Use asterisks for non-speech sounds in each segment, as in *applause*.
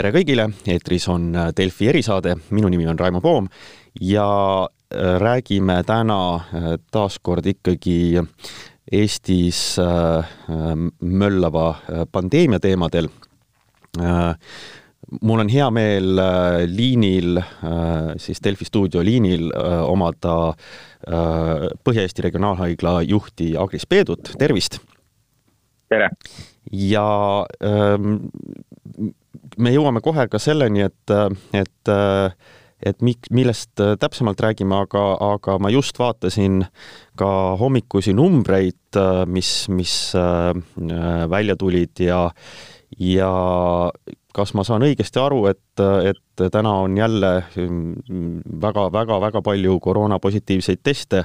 tere kõigile, eetris on Delfi erisaade, minu nimi on Raimo Poom ja äh, räägime täna äh, taaskord ikkagi Eestis äh, möllava pandeemia teemadel. mul on hea meel liinil, siis Delfi stuudio liinil omada Põhja-Eesti Regionaalhaigla juhti Agris Peedut, tervist! tere! ja ähm, me jõuame kohe ka selleni, et, et et mik-, millest täpsemalt räägime, aga, aga ma just vaatasin ka hommikusi numbreid, mis, mis välja tulid ja ja kas ma saan õigesti aru, et, et täna on jälle väga-väga-väga palju koroonapositiivseid teste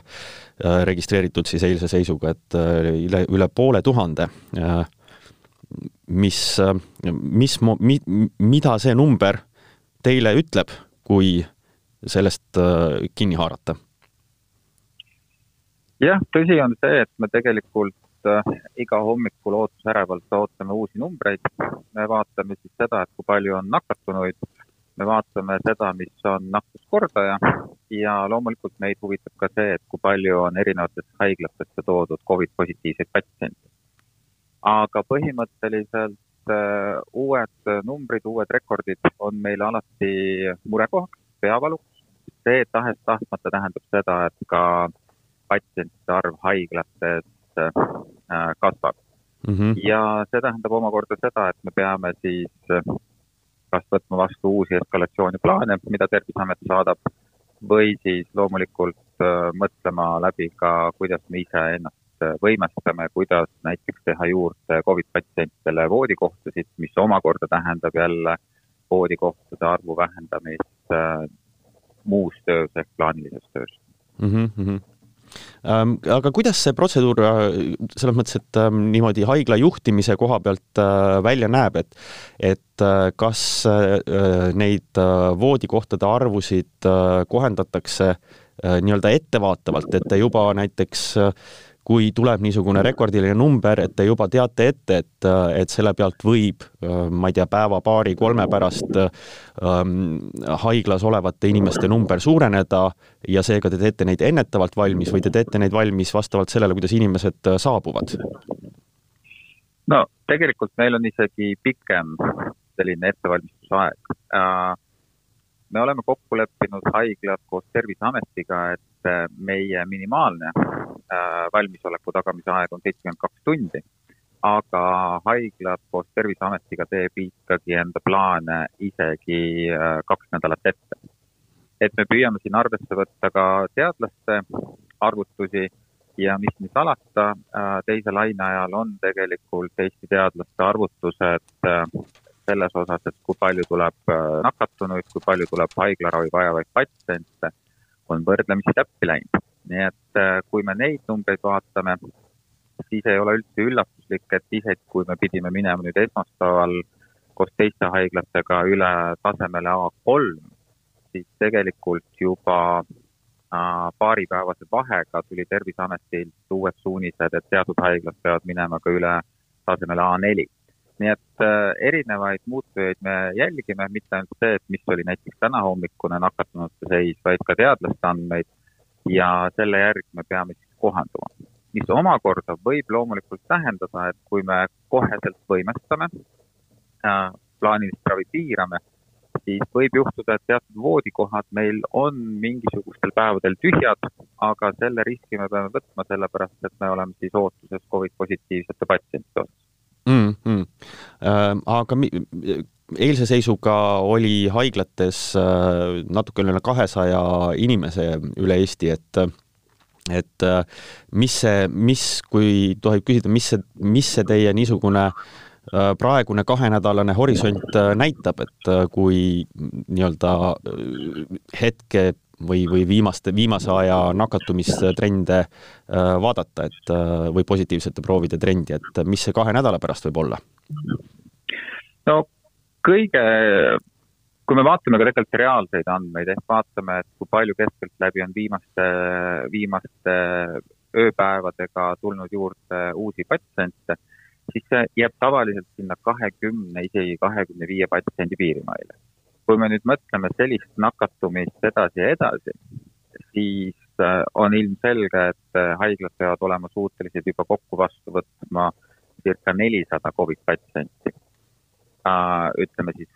registreeritud siis eilse seisuga, et üle, üle poole tuhande mis, mis, mi, mida see number teile ütleb, kui sellest äh, kinni haarata? jah, tõsi on see, et me tegelikult äh, iga hommikul ootusärevalt ootame uusi numbreid. me vaatame siis seda, et kui palju on nakatunuid, me vaatame seda, mis on nakkuskordaja ja loomulikult meid huvitab ka see, et kui palju on erinevatesse haiglatesse toodud Covid positiivseid patsiente aga põhimõtteliselt äh, uued numbrid, uued rekordid on meile alati murekohaks, peavaluks. see tahes-tahtmata tähendab seda, et ka patsientide arv haiglates äh, kasvab mm. -hmm. ja see tähendab omakorda seda, et me peame siis äh, kas võtma vastu uusi eskalatsiooniplaane, mida Terviseamet saadab, või siis loomulikult mõtlema läbi ka, kuidas me ise ennast võimestame, kuidas näiteks teha juurde Covid patsientidele voodikohtasid, mis omakorda tähendab jälle voodikohtade arvu vähendamist äh, muus töös ehk plaanilises töös mm. -hmm. aga kuidas see protseduur äh, selles mõttes, et ähm, niimoodi haigla juhtimise koha pealt äh, välja näeb, et et kas neid voodikohtade arvusid kohendatakse nii-öelda ettevaatavalt, et te juba näiteks kui tuleb niisugune rekordiline number, et te juba teate ette, et, et selle pealt võib, ma ei tea, päeva-paari-kolme pärast ähm, haiglas olevate inimeste number suureneda ja seega te teete neid ennetavalt valmis või te teete neid valmis vastavalt sellele, kuidas inimesed äh, saabuvad? no tegelikult meil on isegi pikem selline ettevalmistusaeg äh, me oleme kokku leppinud haiglad koos Terviseametiga, et äh, meie minimaalne äh, valmisoleku tagamise aeg on seitsekümmend kaks tundi, aga haiglad koos Terviseametiga teeb ikkagi enda plaane isegi äh, kaks nädalat ette. et me püüame siin arvesse võtta ka teadlaste arvutusi ja mis nüüd salata, teise laine ajal on tegelikult Eesti teadlaste arvutused selles osas, et kui palju tuleb äh, nakatunuid, kui palju tuleb haiglaravi vajavaid patsiente, on võrdlemisi täppi läinud. Nii et äh, kui me neid numbreid vaatame, siis ei ole üldse üllatuslik, et isegi kui me pidime minema nüüd esmaspäeval koos teiste haiglatega üle tasemele A3, siis tegelikult juba äh, paaripäevase vahega tuli Terviseametilt uued suunised, et teatud haiglad peavad minema ka üle tasemele A4 nii et äh, erinevaid muutujaid me jälgime, mitte ainult see, et mis oli näiteks tänahommikune nakatunute seis, vaid ka teadlaste andmeid ja selle järgi me peame siis kohanduma. mis omakorda võib loomulikult tähendada, et kui me koheselt võimestame äh,, plaanilist ravi piirame, siis võib juhtuda, et teatud voodikohad meil on mingisugustel päevadel tühjad, aga selle riski me peame võtma, sellepärast et me oleme siis ootuses Covid positiivsete patsientide osas mm. -hmm. Äh, aga mi, eilse seisuga oli haiglates äh, natuke üle kahesaja inimese üle Eesti, et et äh, mis see, mis, kui tohib küsida, mis see, mis see teie niisugune äh, praegune kahenädalane horisont näitab, et kui nii-öelda hetke või, või viimaste, viimase aja nakatumistrende vaadata, et või positiivsete proovide trendi, et mis see kahe nädala pärast võib olla? no kõige, kui me vaatame ka tegelikult reaalseid andmeid, ehk vaatame, et kui palju keskeltläbi on viimaste, viimaste ööpäevadega tulnud juurde uusi patsiente, siis see jääb tavaliselt sinna kahekümne, isegi kahekümne viie patsiendi piirimaile. kui me nüüd mõtleme sellist nakatumist edasi ja edasi, siis äh, on ilmselge, et äh, haiglad peavad olema suutelised juba kokku vastu võtma circa nelisada Covid patsienti. Ütleme siis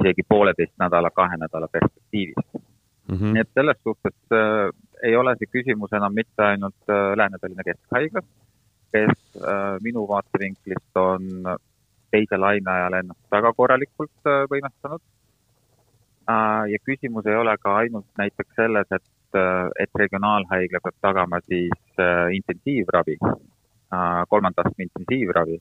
isegi pooleteist nädala, kahe nädala perspektiivis mm. -hmm. nii et selles suhtes äh, ei ole see küsimus enam mitte ainult äh, Lääne-Tallinna Keskhaiglas, kes äh, minu vaatevinklist on teise laine ajal ennast väga korralikult äh, võimestanud äh,. ja küsimus ei ole ka ainult näiteks selles, et, äh, et regionaalhaigla peab tagama siis äh, intensiivravi äh,, kolmanda astme intensiivravi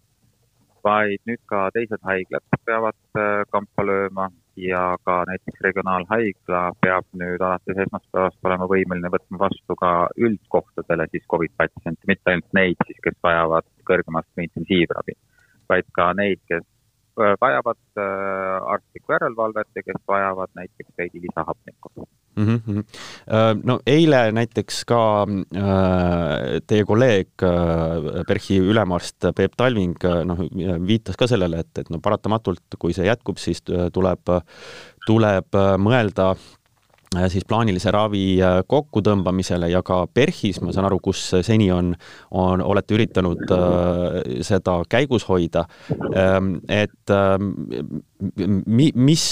vaid nüüd ka teised haiglad peavad äh, kampa lööma ja ka näiteks regionaalhaigla peab nüüd alates esmaspäevast olema võimeline võtma vastu ka üldkohtadele siis Covid patsiente, mitte ainult neid siis, kes vajavad kõrgemat intensiivravi, vaid ka neid, kes äh, vajavad äh, arstlikku järelevalvet ja kes vajavad näiteks veidi lisahapnikku mm. -hmm. no eile näiteks ka äh, teie kolleeg äh, PERHi ülemarst Peep Talving noh, viitas ka sellele, et, et no paratamatult, kui see jätkub, siis tuleb, tuleb mõelda siis plaanilise ravi äh, kokkutõmbamisele ja ka PERHis, ma saan aru, kus seni on, on, olete üritanud äh, seda käigus hoida. Ähm, et ähm, mi-, mis,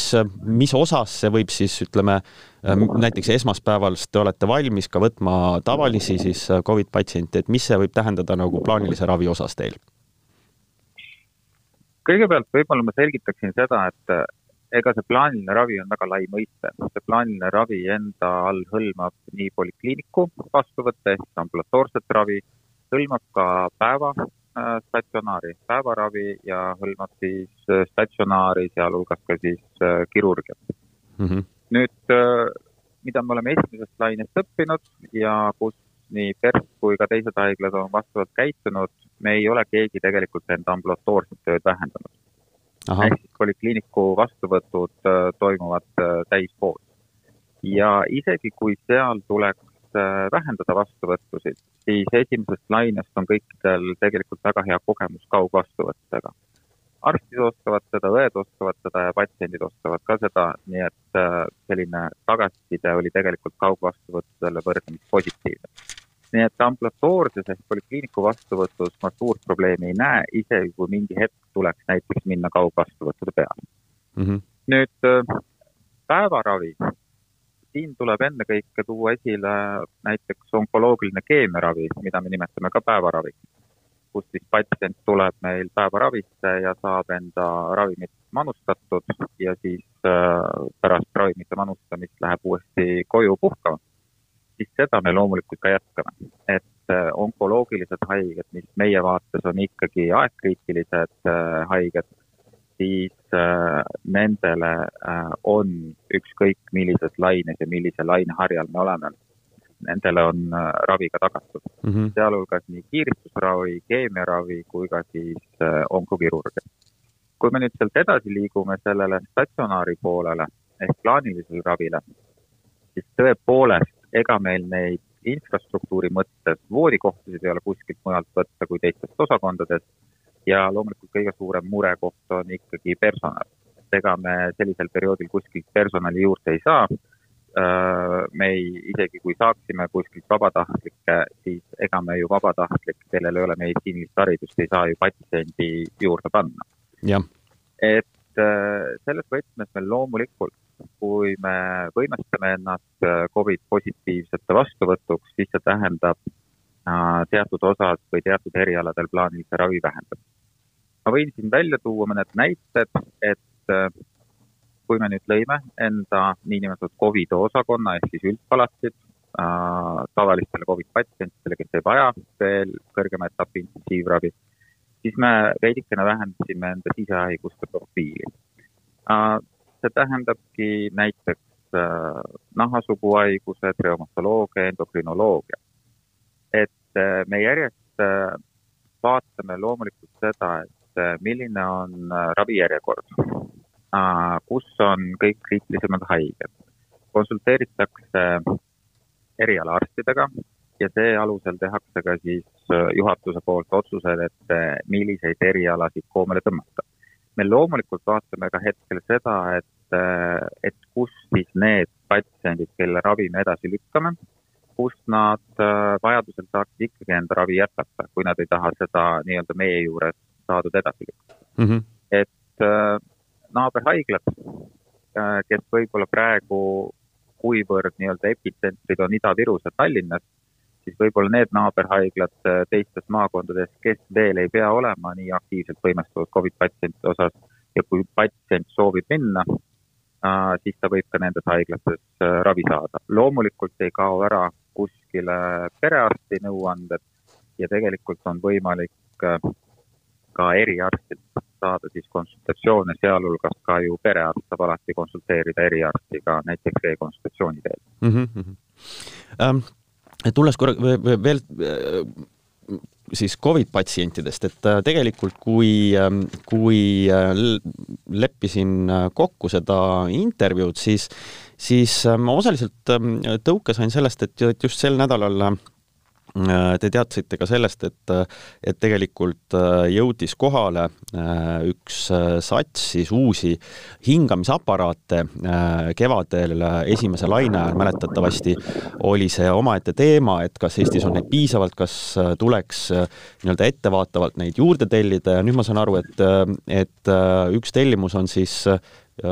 mis osas see võib siis, ütleme, näiteks esmaspäevast te olete valmis ka võtma tavalisi siis Covid patsiente, et mis see võib tähendada nagu plaanilise ravi osas teil? kõigepealt võib-olla ma selgitaksin seda, et ega see plaaniline ravi on väga lai mõiste. see plaaniline ravi enda all hõlmab nii polikliiniku vastuvõtte ehk ambulatoorset ravi, hõlmab ka päeva äh, statsionaari, päevaravi ja hõlmab siis äh, statsionaari, sealhulgas ka siis äh, kirurgiat mm. -hmm. nüüd, mida me oleme esimesest lainest õppinud ja kus nii PERH kui ka teised haiglad on vastavalt käitunud, me ei ole keegi tegelikult enda ambulatoorset tööd vähendanud ehk siis polikliiniku vastuvõtud äh, toimuvad äh, täisvoos. ja isegi, kui seal tuleks äh, vähendada vastuvõttusid, siis esimesest lainest on kõikidel tegelikult väga hea kogemus kaugvastuvõttudega. arstid oskavad seda, õed oskavad seda ja patsiendid oskavad ka seda, nii et selline tagasiside oli tegelikult kaugvastuvõttudele võrdlemisi positiivne nii et ambulatoorses ehk polikliiniku vastuvõtus ma suurt probleemi ei näe, isegi kui mingi hetk tuleks näiteks minna kaugvastuvõttude peale mm. -hmm. nüüd äh, päevaravi, siin tuleb ennekõike tuua esile näiteks onkoloogiline keemiaravi, mida me nimetame ka päevaraviks, kus siis patsient tuleb meil päevaravisse ja saab enda ravimit manustatud ja siis äh, pärast ravimite manustamist läheb uuesti koju puhkama siis seda me loomulikult ka jätkame. et äh, onkoloogilised haiged, mis meie vaates on ikkagi aegkriitilised äh, haiged, siis äh, nendele on ükskõik millises laines ja millise laineharjal me oleme, nendele on ravi ka tagatud mm -hmm.. sealhulgas nii kiiristusravi, keemiaravi kui ka siis onkokirurgia. kui me nüüd sealt edasi liigume sellele statsionaari poolele ehk plaanilisele ravile, siis tõepoolest ega meil neid infrastruktuuri mõttes voodikohtasid ei ole kuskilt mujalt võtta kui teistest osakondadest ja loomulikult kõige suurem murekoht on ikkagi personal. ega me sellisel perioodil kuskilt personali juurde ei saa. me ei, isegi kui saaksime kuskilt vabatahtlikke, siis ega me ju vabatahtlikke, kellel ei ole meditsiinilist haridust, ei saa ju patsiendi juurde panna. et selles võtmes me loomulikult kui me võimestame ennast äh, Covid positiivsete vastuvõtuks, siis see tähendab äh, teatud osas või teatud erialadel plaanilise ravi vähendamist. ma võin siin välja tuua mõned näited, et äh, kui me nüüd lõime enda niinimetatud Covidi osakonna ehk siis üldpalatid tavalistele Covid patsientidele, kes ei vaja veel kõrgema etapi intensiivravi, siis me veidikene vähendasime enda sisehaiguste profiili see tähendabki näiteks äh, nahasuguhaigused, reumatoloogia, endokrinoloogia. et äh, me järjest äh, vaatame loomulikult seda, et äh, milline on äh, ravijärjekord äh,, kus on kõik kriitilisemad haiged. konsulteeritakse erialaarstidega, ja see alusel tehakse ka siis juhatuse poolt otsused, et milliseid erialasid koomale tõmmata. Me loomulikult vaatame ka hetkel seda, et, et kus siis need patsiendid, kelle ravi me edasi lükkame, kus nad vajadusel saaksid ikkagi enda ravi jätkata, kui nad ei taha seda nii-öelda meie juures saadud edasi lükata mm. -hmm. et äh, naaberhaiglad äh,, kes võib-olla praegu, kuivõrd nii-öelda epitsentrid on Ida-Virus ja Tallinnas, siis võib-olla need naaberhaiglad äh, teistes maakondades, kes veel ei pea olema nii aktiivselt võimestunud Covid patsientide osas ja kui patsient soovib minna äh,, siis ta võib ka nendes haiglates äh, ravi saada. loomulikult ei kao ära kuskile perearsti nõuanded ja tegelikult on võimalik ka eriarstilt saada siis konsultatsioone, sealhulgas ka ju perearst saab alati konsulteerida eriarstiga näiteks e-konsultatsiooni teel mm. -hmm. Ähm, tulles korra veel äh, siis Covid patsientidest, et äh, tegelikult kui, ähm, kui äh, leppisin kokku seda intervjuud, siis, siis ma osaliselt ähm, tõuke sain sellest, et just sel nädalal te teadsite ka sellest, et, et tegelikult äh, jõudis kohale äh, üks sats siis uusi hingamisaparaate kevadel esimese laine ajal, mäletatavasti oli see omaette teema, et kas Eestis on neid piisavalt, kas tuleks nii-öelda ettevaatavalt neid juurde tellida. Ja nüüd ma saan aru, et, et üks tellimus on siis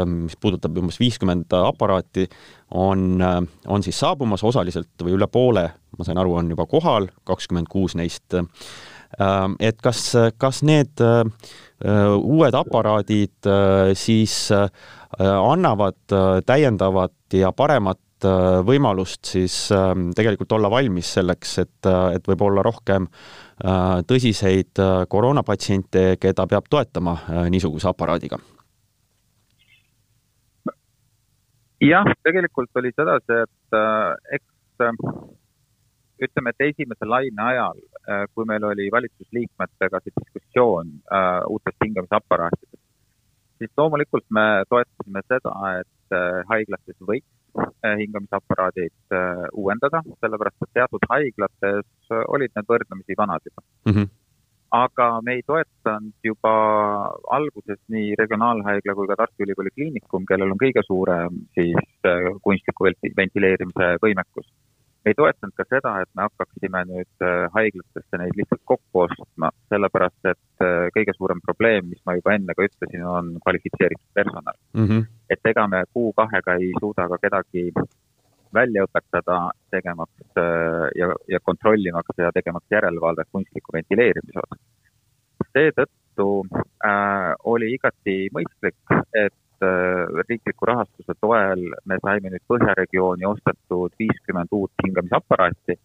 mis puudutab umbes viiskümmend aparaati, on, on siis saabumas osaliselt või üle poole ma sain aru, on juba kohal, kakskümmend kuus neist. Ähm, et kas, kas need äh, uued aparaadid äh, siis äh, annavad täiendavat ja paremat võimalust siis ähm, tegelikult olla valmis selleks, et, et võib-olla rohkem tõsiseid koroonapatsiente, keda peab toetama niisuguse aparaadiga? Jah, tegelikult oli sedasi, et eks ütleme, et esimese laine ajal, äh, kui meil oli valitsusliikmetega see diskussioon äh, uutest hingamisaparaatidest, siis loomulikult me toetasime seda, et äh, haiglates võiks äh, hingamisaparaadid äh, uuendada, sellepärast et teatud haiglates olid need võrdlemisi vanad juba mm. -hmm. Aga me ei toetanud juba alguses nii Regionaalhaigla kui ka Tartu Ülikooli Kliinikum, kellel on kõige suurem siis äh, kunstliku ventileerimise võimekus ei toetanud ka seda, et me hakkaksime nüüd äh, haiglatesse neid lihtsalt kokku ostma, sellepärast et äh, kõige suurem probleem, mis ma juba enne ka ütlesin, on kvalifitseeritud personal mm. -hmm. et ega me kuu-kahega ei suuda ka kedagi välja õpetada, tegemaks äh, ja, ja kontrollimaks ja tegemaks järelevalvet kunstliku ventileerimise osas. seetõttu äh, oli igati mõistlik, et Äh, riikliku rahastuse toel me saime nüüd Põhjaregiooni ostetud viiskümmend uut hingamisaparaati.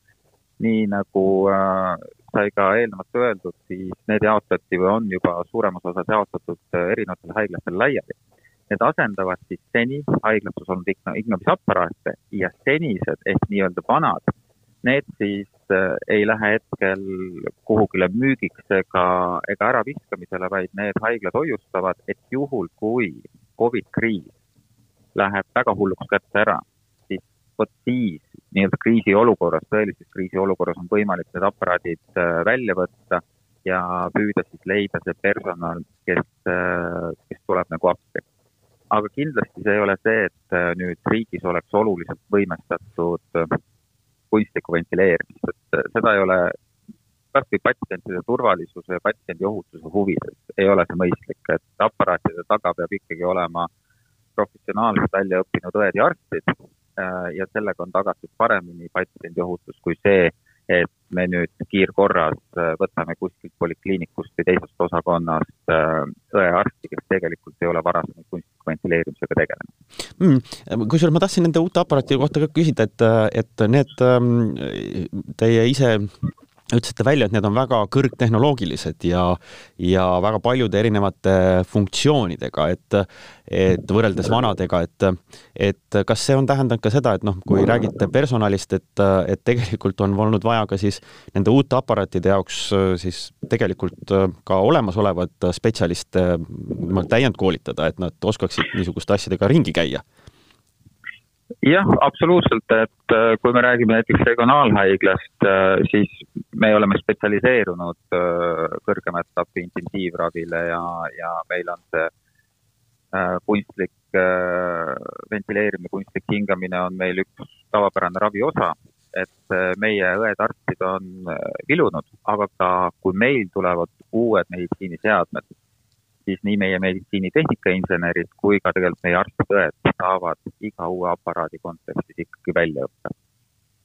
nii nagu äh, sai ka eelnevalt öeldud, siis need jaotati või on juba suuremas osas jaotatud erinevatele haiglatele laiali. Need asendavad siis seni haiglates olnud hingamisaparaate ja senised ehk nii-öelda vanad, need siis äh, ei lähe hetkel kuhugile müügiks ega, ega äraviskamisele, vaid need haiglad hoiustavad, et juhul, kui Covid kriis läheb väga hulluks kätte ära, siis vot siis nii-öelda kriisiolukorras, tõelises kriisiolukorras on võimalik need aparaadid äh, välja võtta ja püüda siis leida see personal, kes, äh, kes tuleb nagu appi. Aga kindlasti see ei ole see, et äh, nüüd riigis oleks oluliselt võimestatud kunstlikku ventileerimist, et seda ei ole kas või patsientide turvalisuse ja patsiendi ohutuse huvides ei ole see mõistlik, et aparaatide taga peab ikkagi olema professionaalselt välja õppinud õed ja arstid äh, ja sellega on tagatud paremini patsiendi ohutus kui see, et me nüüd kiirkorras äh, võtame kuskilt polikliinikust või teisest osakonnast äh, õe-arsti, kes tegelikult ei ole kunstliku ventileerimisega tegelenud mm,. kusjuures ma tahtsin nende uute aparaatide kohta ka küsida, et, et need ähm, teie ise ütlesite välja, et need on väga kõrgtehnoloogilised ja, ja väga paljude erinevate funktsioonidega, et, et võrreldes vanadega, et, et kas see on tähendanud ka seda, et noh, kui räägite personalist, et, et tegelikult on olnud vaja ka siis nende uute aparaatide jaoks siis tegelikult ka olemasolevat spetsialiste täiendkoolitada, et nad oskaksid niisuguste asjadega ringi käia jah, absoluutselt, et äh, kui me räägime näiteks regionaalhaiglast, äh, siis me oleme spetsialiseerunud äh, kõrgema etapi intensiivravile ja, ja meil on see kunstlik ventileerimine, kunstlik hingamine on meil üks tavapärane ravi osa, et meie õed-arstid on vilunud, aga ka kui meil tulevad uued meditsiiniseadmed, siis nii meie meditsiinitehnika insenerid kui ka tegelikult meie arstid-õed saavad iga uue aparaadi kontekstis ikkagi väljaõppe.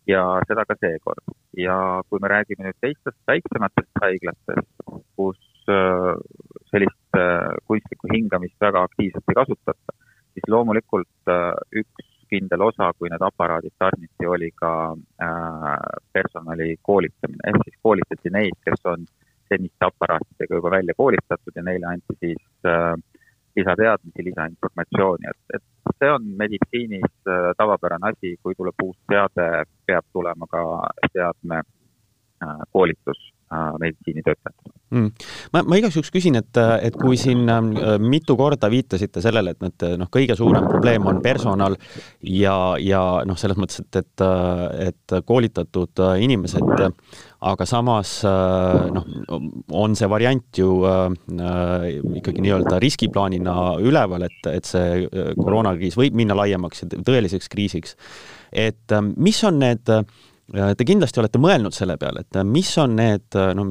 ja seda ka seekord. ja kui me räägime nüüd teistest väiksematest haiglatest, kus äh, sellist äh, kunstlikku hingamist väga aktiivselt ei kasutata, siis loomulikult äh, üks kindel osa, kui need aparaadid tarniti, oli ka personali koolitamine, ehk siis koolitati neid, kes on seniste aparaatidega juba välja koolitatud ja neile anti siis äh, lisateadmisi, lisainformatsiooni, et, et see on meditsiinis äh, tavapärane asi, kui tuleb uus seade, peab tulema ka seadme äh, koolitus äh, meditsiinitöötajatele mm.. ma, ma igaks juhuks küsin, et, et kui siin äh, mitu korda viitasite sellele, et need noh, kõige suurem probleem on personal ja, ja noh, selles mõttes, et, et, et koolitatud äh, inimesed, aga samas äh, noh, on see variant ju äh, ikkagi nii-öelda riskiplaanina üleval, et, et see koroonakriis võib minna laiemaks ja tõeliseks kriisiks. et mis on need äh, Te kindlasti olete mõelnud selle peale, et mis on need, no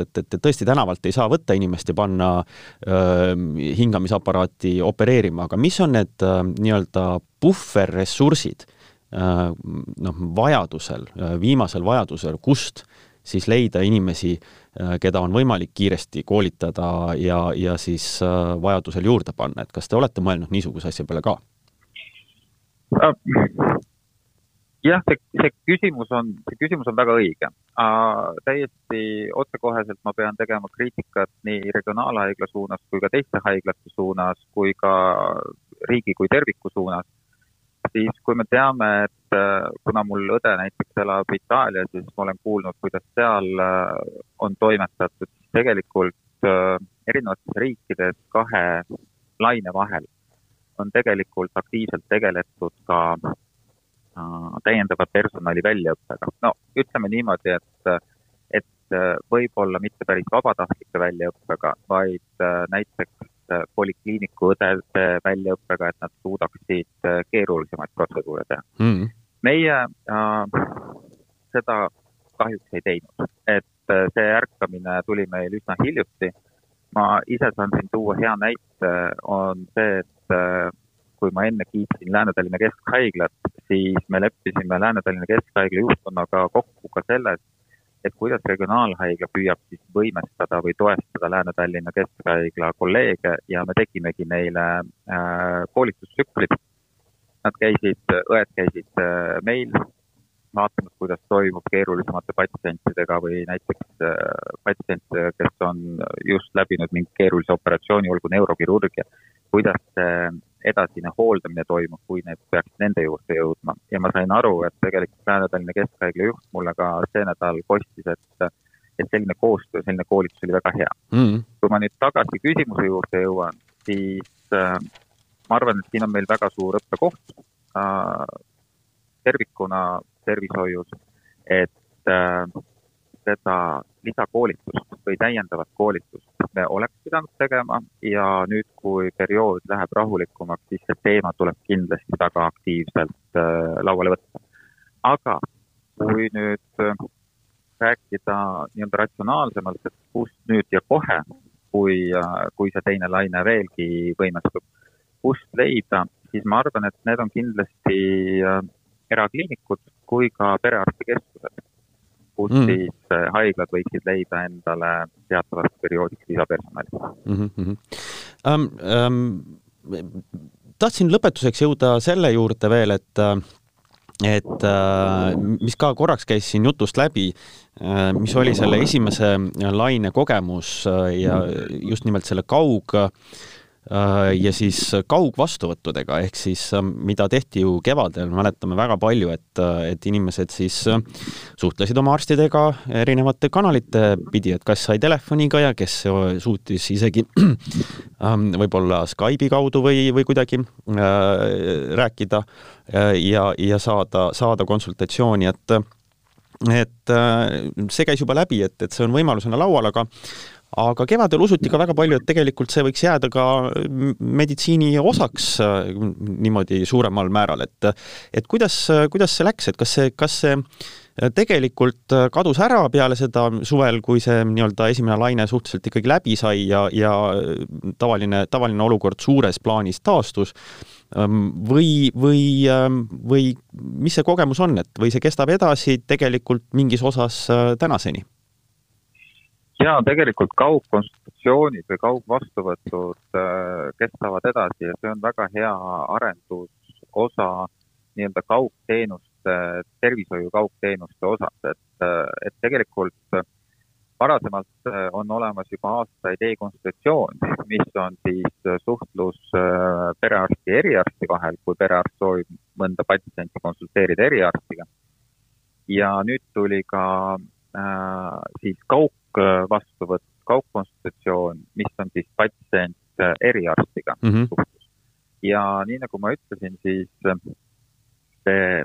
et, et, tõesti tänavalt ei saa võtta inimest ja panna öö, hingamisaparaati opereerima, aga mis on need nii-öelda puhverressursid noh, vajadusel, viimasel vajadusel, kust siis leida inimesi, keda on võimalik kiiresti koolitada ja, ja siis vajadusel juurde panna, et kas te olete mõelnud niisuguse asja peale ka? Jah, see, see küsimus on, see küsimus on väga õige täiesti otsekoheselt ma pean tegema kriitikat nii regionaalhaigla suunas kui ka teiste haiglate suunas kui ka riigi kui terviku suunas. siis kui me teame, et uh, kuna mul õde näiteks elab Itaalias, siis ma olen kuulnud, kuidas seal uh, on toimetatud, tegelikult uh, erinevates riikides kahe laine vahel on tegelikult aktiivselt tegeletud ka Äh, täiendava personali väljaõppega. no ütleme niimoodi, et, et äh, võib-olla mitte päris vabatahtlike väljaõppega, vaid äh, näiteks polikliiniku õdede väljaõppega, et nad suudaksid keerulisemaid protseduure teha mm. meie äh, seda kahjuks ei teinud, et see ärkamine tuli meil üsna hiljuti. ma ise saan siin tuua hea näite, on see, et kui ma enne kiitsin Lääne-Tallinna Keskhaiglat, siis me leppisime Lääne-Tallinna Keskhaigla juhtkonnaga kokku ka selles, et kuidas regionaalhaigla püüab siis võimestada või toestada Lääne-Tallinna Keskhaigla kolleege ja me tegimegi neile äh, koolitustsüklid. Nad käisid, õed käisid äh, meil vaatamas, kuidas toimub keerulisemate patsientidega või näiteks äh, patsiente, kes on just läbinud mingi keerulise operatsiooni, olgu neurokirurgia, kuidas see edasine hooldamine toimub, kui need peaksid nende juurde jõudma. ja ma sain aru, et tegelikult Lääne-Tallinna Keskhaigla juht mulle ka see nädal kostis, et, et selline koostöö, selline koolitus oli väga hea mm. -hmm. kui ma nüüd tagasi küsimuse juurde jõuan, siis äh, ma arvan, et siin on meil väga suur õppekoht äh, tervikuna tervishoius, et äh, seda lisakoolitust või täiendavat koolitust me oleks pidanud tegema ja nüüd, kui periood läheb rahulikumaks, siis see teema tuleb kindlasti väga aktiivselt äh, lauale võtta. aga kui nüüd äh, rääkida nii-öelda ratsionaalsemalt, et kust nüüd ja kohe, kui äh,, kui see teine laine veelgi võimestub, kust leida, siis ma arvan, et need on kindlasti erakliinikud kui ka perearstikeskused kus mm. siis äh, haiglad võiksid leida endale teatavaks perioodiks lisapersonali mm. -hmm. Um, um, tahtsin lõpetuseks jõuda selle juurde veel, et et äh, mis ka korraks käis siin jutust läbi, äh, mis oli selle esimese laine kogemus ja just nimelt selle kaug Äh, ja siis kaugvastuvõttudega, ehk siis äh, mida tehti ju kevadel, mäletame väga palju, et, äh, et inimesed siis suhtlesid oma arstidega erinevate kanalite pidi, et kas sai telefoniga ja kes suutis isegi *clears throat* ähm, võib-olla Skype'i kaudu või, või kuidagi äh, rääkida ja, ja saada, saada konsultatsiooni, et et see käis juba läbi, et, et see on võimalusena laual, aga aga kevadel usuti ka väga palju, et tegelikult see võiks jääda ka meditsiini osaks äh, niimoodi suuremal määral, et et kuidas, kuidas see läks, et kas see, kas see tegelikult kadus ära peale seda suvel, kui see nii-öelda esimene laine suhteliselt ikkagi läbi sai ja, ja tavaline, tavaline olukord suures plaanis taastus, ähm, või, või, ähm, või mis see kogemus on, et või see kestab edasi tegelikult mingis osas äh, tänaseni? Ja tegelikult kaugkonsultatsioonid või kaugvastuvõtud äh, kestavad edasi ja see on väga hea arendusosa nii-öelda kaugteenuste, tervishoiu kaugteenuste osas, et, äh, et tegelikult varasemalt äh, on olemas juba aastaid e-konsultatsioon, mis on siis suhtlus perearsti ja eriarsti vahel, kui perearst soovib mõnda patsienti konsulteerida eriarstiga. ja nüüd tuli ka siis kaug kaugvastuvõtt, kaugkonsultatsioon, mis on siis patsient äh, eriarstiga mm -hmm. suhtlus. ja nii nagu ma ütlesin, siis äh, see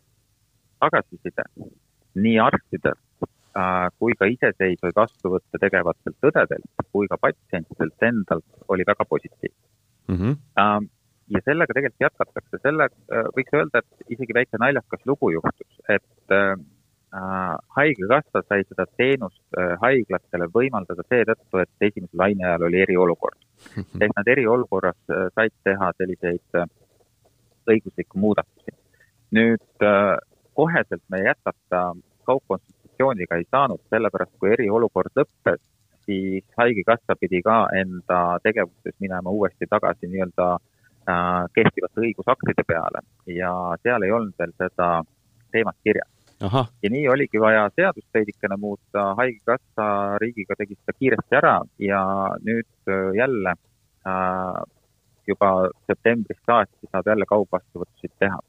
tagasiside nii arstidelt äh, kui ka iseseisvaid vastuvõtte tegevatelt õdedelt kui ka patsientidelt endalt oli väga positiivne mm. -hmm. ja sellega tegelikult jätkatakse, selle võiks öelda, et isegi väike naljakas lugu juhtus, et Äh, haigekassa sai seda teenust äh, haiglatele võimaldada seetõttu, et esimese laine ajal oli eriolukord. *laughs* ehk nad eriolukorras äh, said teha selliseid õiguslikke muudatusi. nüüd koheselt me jätkata kaugkonsultatsiooniga ei saanud, sellepärast kui eriolukord lõppes, siis Haigekassa pidi ka enda tegevustes minema uuesti tagasi nii-öelda kehtivate õigusaktide peale ja seal ei olnud veel seda teemat kirjas ja nii oligi vaja seadust veidikene muuta, Haigekassa riigiga tegi seda kiiresti ära ja nüüd äh, jälle äh, juba septembrist saati saab jälle kaugvastuvõttusid teha.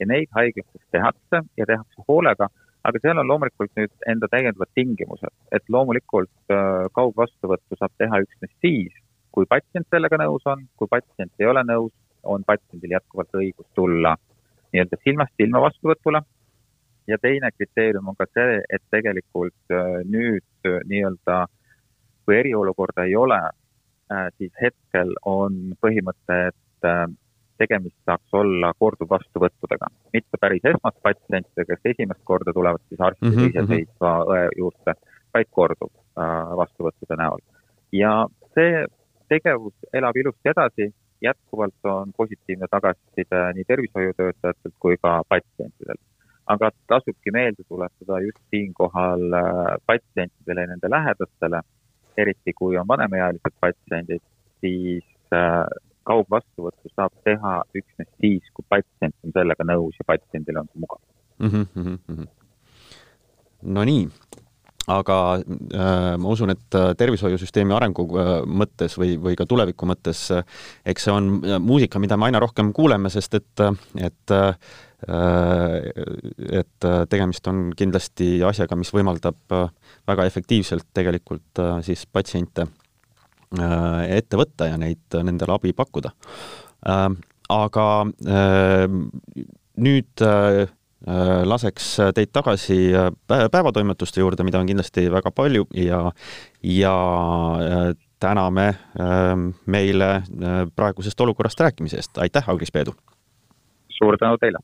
ja neid haiglates tehakse ja tehakse hoolega, aga seal on loomulikult nüüd enda täiendavad tingimused, et loomulikult äh, kaugvastuvõttu saab teha üksnes siis, kui patsient sellega nõus on, kui patsient ei ole nõus, on patsiendil jätkuvalt õigus tulla nii-öelda silmast silma vastuvõtule ja teine kriteerium on ka see, et tegelikult äh, nüüd äh, nii-öelda, kui eriolukorda ei ole, äh, siis hetkel on põhimõte, et tegemist saaks olla korduvvastuvõttudega, mitte päris esmaspatsientidega, kes esimest korda tulevad siis arsti mm -hmm. iseseisva õe juurde, vaid korduvvastuvõttude näol. ja see tegevus elab ilusti edasi, jätkuvalt on positiivne tagasiside nii tervishoiutöötajatelt kui ka patsientidelt aga tasubki meelde tuletada just siinkohal äh, patsientidele ja nende lähedastele, eriti kui on vanemaealised patsiendid, siis äh, kaugvastuvõttu saab teha üksnes siis, kui patsient on sellega nõus ja patsiendil on see mugav mm. -hmm. no nii, aga äh, ma usun, et äh, tervishoiusüsteemi arengu mõttes või, või ka tuleviku mõttes äh, eks see on muusika, mida me aina rohkem kuuleme, sest et, et äh, Äh, et äh, tegemist on kindlasti asjaga, mis võimaldab äh, väga efektiivselt tegelikult siis patsiente ette võtta ja neid, nendele abi pakkuda. aga nüüd laseks teid tagasi päevatoimetuste juurde, mida on kindlasti väga palju ja, ja täname meile praegusest olukorrast rääkimise eest, aitäh, Agris Peedu! suur tänu teile!